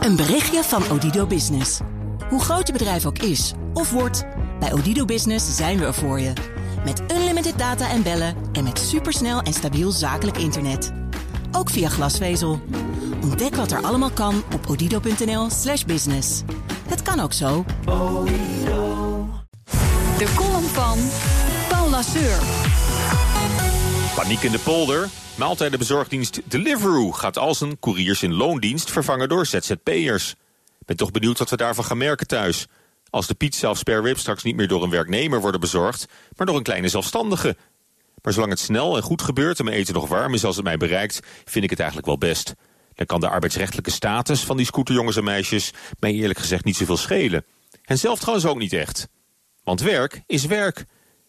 Een berichtje van Odido Business. Hoe groot je bedrijf ook is of wordt, bij Odido Business zijn we er voor je. Met unlimited data en bellen en met supersnel en stabiel zakelijk internet. Ook via glasvezel. Ontdek wat er allemaal kan op odido.nl/slash business. Het kan ook zo. De column van Paul Lasseur. Paniek in de polder. Maaltijdenbezorgdienst Deliveroo gaat al zijn couriers in loondienst vervangen door ZZP'ers. Ben toch benieuwd wat we daarvan gaan merken thuis. Als de pizza of spare rib straks niet meer door een werknemer worden bezorgd, maar door een kleine zelfstandige. Maar zolang het snel en goed gebeurt en mijn eten nog warm is als het mij bereikt, vind ik het eigenlijk wel best. Dan kan de arbeidsrechtelijke status van die scooterjongens en meisjes mij eerlijk gezegd niet zoveel schelen. En zelf trouwens ook niet echt. Want werk is werk.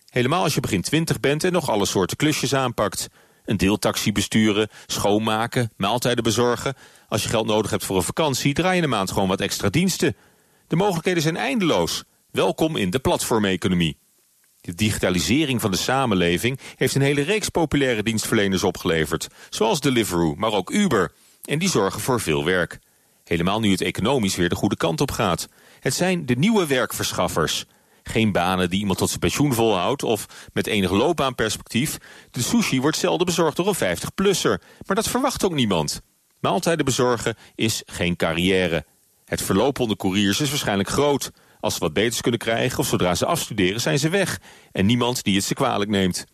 Helemaal als je begin twintig bent en nog alle soorten klusjes aanpakt. Een deeltaxi besturen, schoonmaken, maaltijden bezorgen. Als je geld nodig hebt voor een vakantie, draai je een maand gewoon wat extra diensten. De mogelijkheden zijn eindeloos. Welkom in de platformeconomie. De digitalisering van de samenleving heeft een hele reeks populaire dienstverleners opgeleverd. Zoals Deliveroo, maar ook Uber. En die zorgen voor veel werk. Helemaal nu het economisch weer de goede kant op gaat. Het zijn de nieuwe werkverschaffers. Geen banen die iemand tot zijn pensioen volhoudt of met enig loopbaanperspectief. De sushi wordt zelden bezorgd door een 50-plusser. Maar dat verwacht ook niemand. Maaltijden bezorgen is geen carrière. Het verloop onder couriers is waarschijnlijk groot. Als ze wat beters kunnen krijgen of zodra ze afstuderen zijn ze weg. En niemand die het ze kwalijk neemt.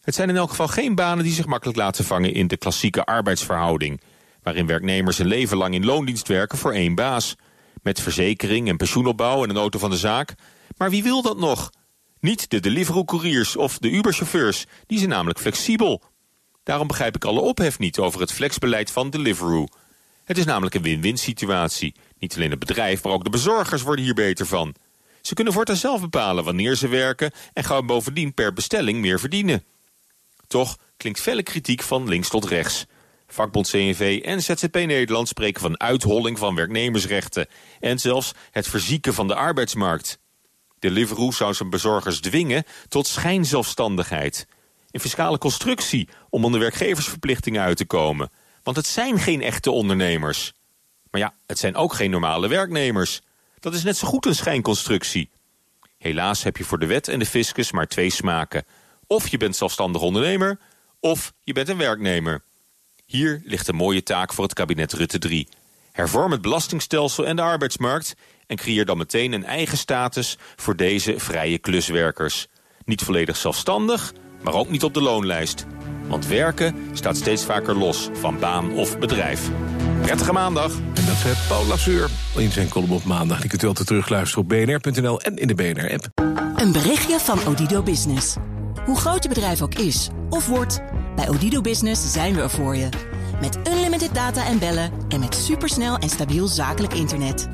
Het zijn in elk geval geen banen die zich makkelijk laten vangen in de klassieke arbeidsverhouding. Waarin werknemers een leven lang in loondienst werken voor één baas. Met verzekering en pensioenopbouw en een auto van de zaak. Maar wie wil dat nog? Niet de Deliveroo-couriers of de Uber-chauffeurs. Die zijn namelijk flexibel. Daarom begrijp ik alle ophef niet over het flexbeleid van Deliveroo. Het is namelijk een win-win situatie. Niet alleen het bedrijf, maar ook de bezorgers worden hier beter van. Ze kunnen voortaan zelf bepalen wanneer ze werken... en gaan bovendien per bestelling meer verdienen. Toch klinkt felle kritiek van links tot rechts. Vakbond CNV en ZZP Nederland spreken van uitholling van werknemersrechten... en zelfs het verzieken van de arbeidsmarkt. Deliveroo zou zijn bezorgers dwingen tot schijnzelfstandigheid. Een fiscale constructie om onder werkgeversverplichtingen uit te komen. Want het zijn geen echte ondernemers. Maar ja, het zijn ook geen normale werknemers. Dat is net zo goed een schijnconstructie. Helaas heb je voor de wet en de fiscus maar twee smaken. Of je bent zelfstandig ondernemer, of je bent een werknemer. Hier ligt een mooie taak voor het kabinet Rutte 3. Hervorm het belastingstelsel en de arbeidsmarkt... en creëer dan meteen een eigen status voor deze vrije kluswerkers. Niet volledig zelfstandig, maar ook niet op de loonlijst. Want werken staat steeds vaker los van baan of bedrijf. Prettige maandag. En dat is Paul Lasseur in zijn column op maandag. Die kunt u altijd terugluisteren op bnr.nl en in de BNR-app. Een berichtje van Odido Business. Hoe groot je bedrijf ook is of wordt, bij Odido Business zijn we er voor je. Met unlimited data en bellen en met supersnel en stabiel zakelijk internet.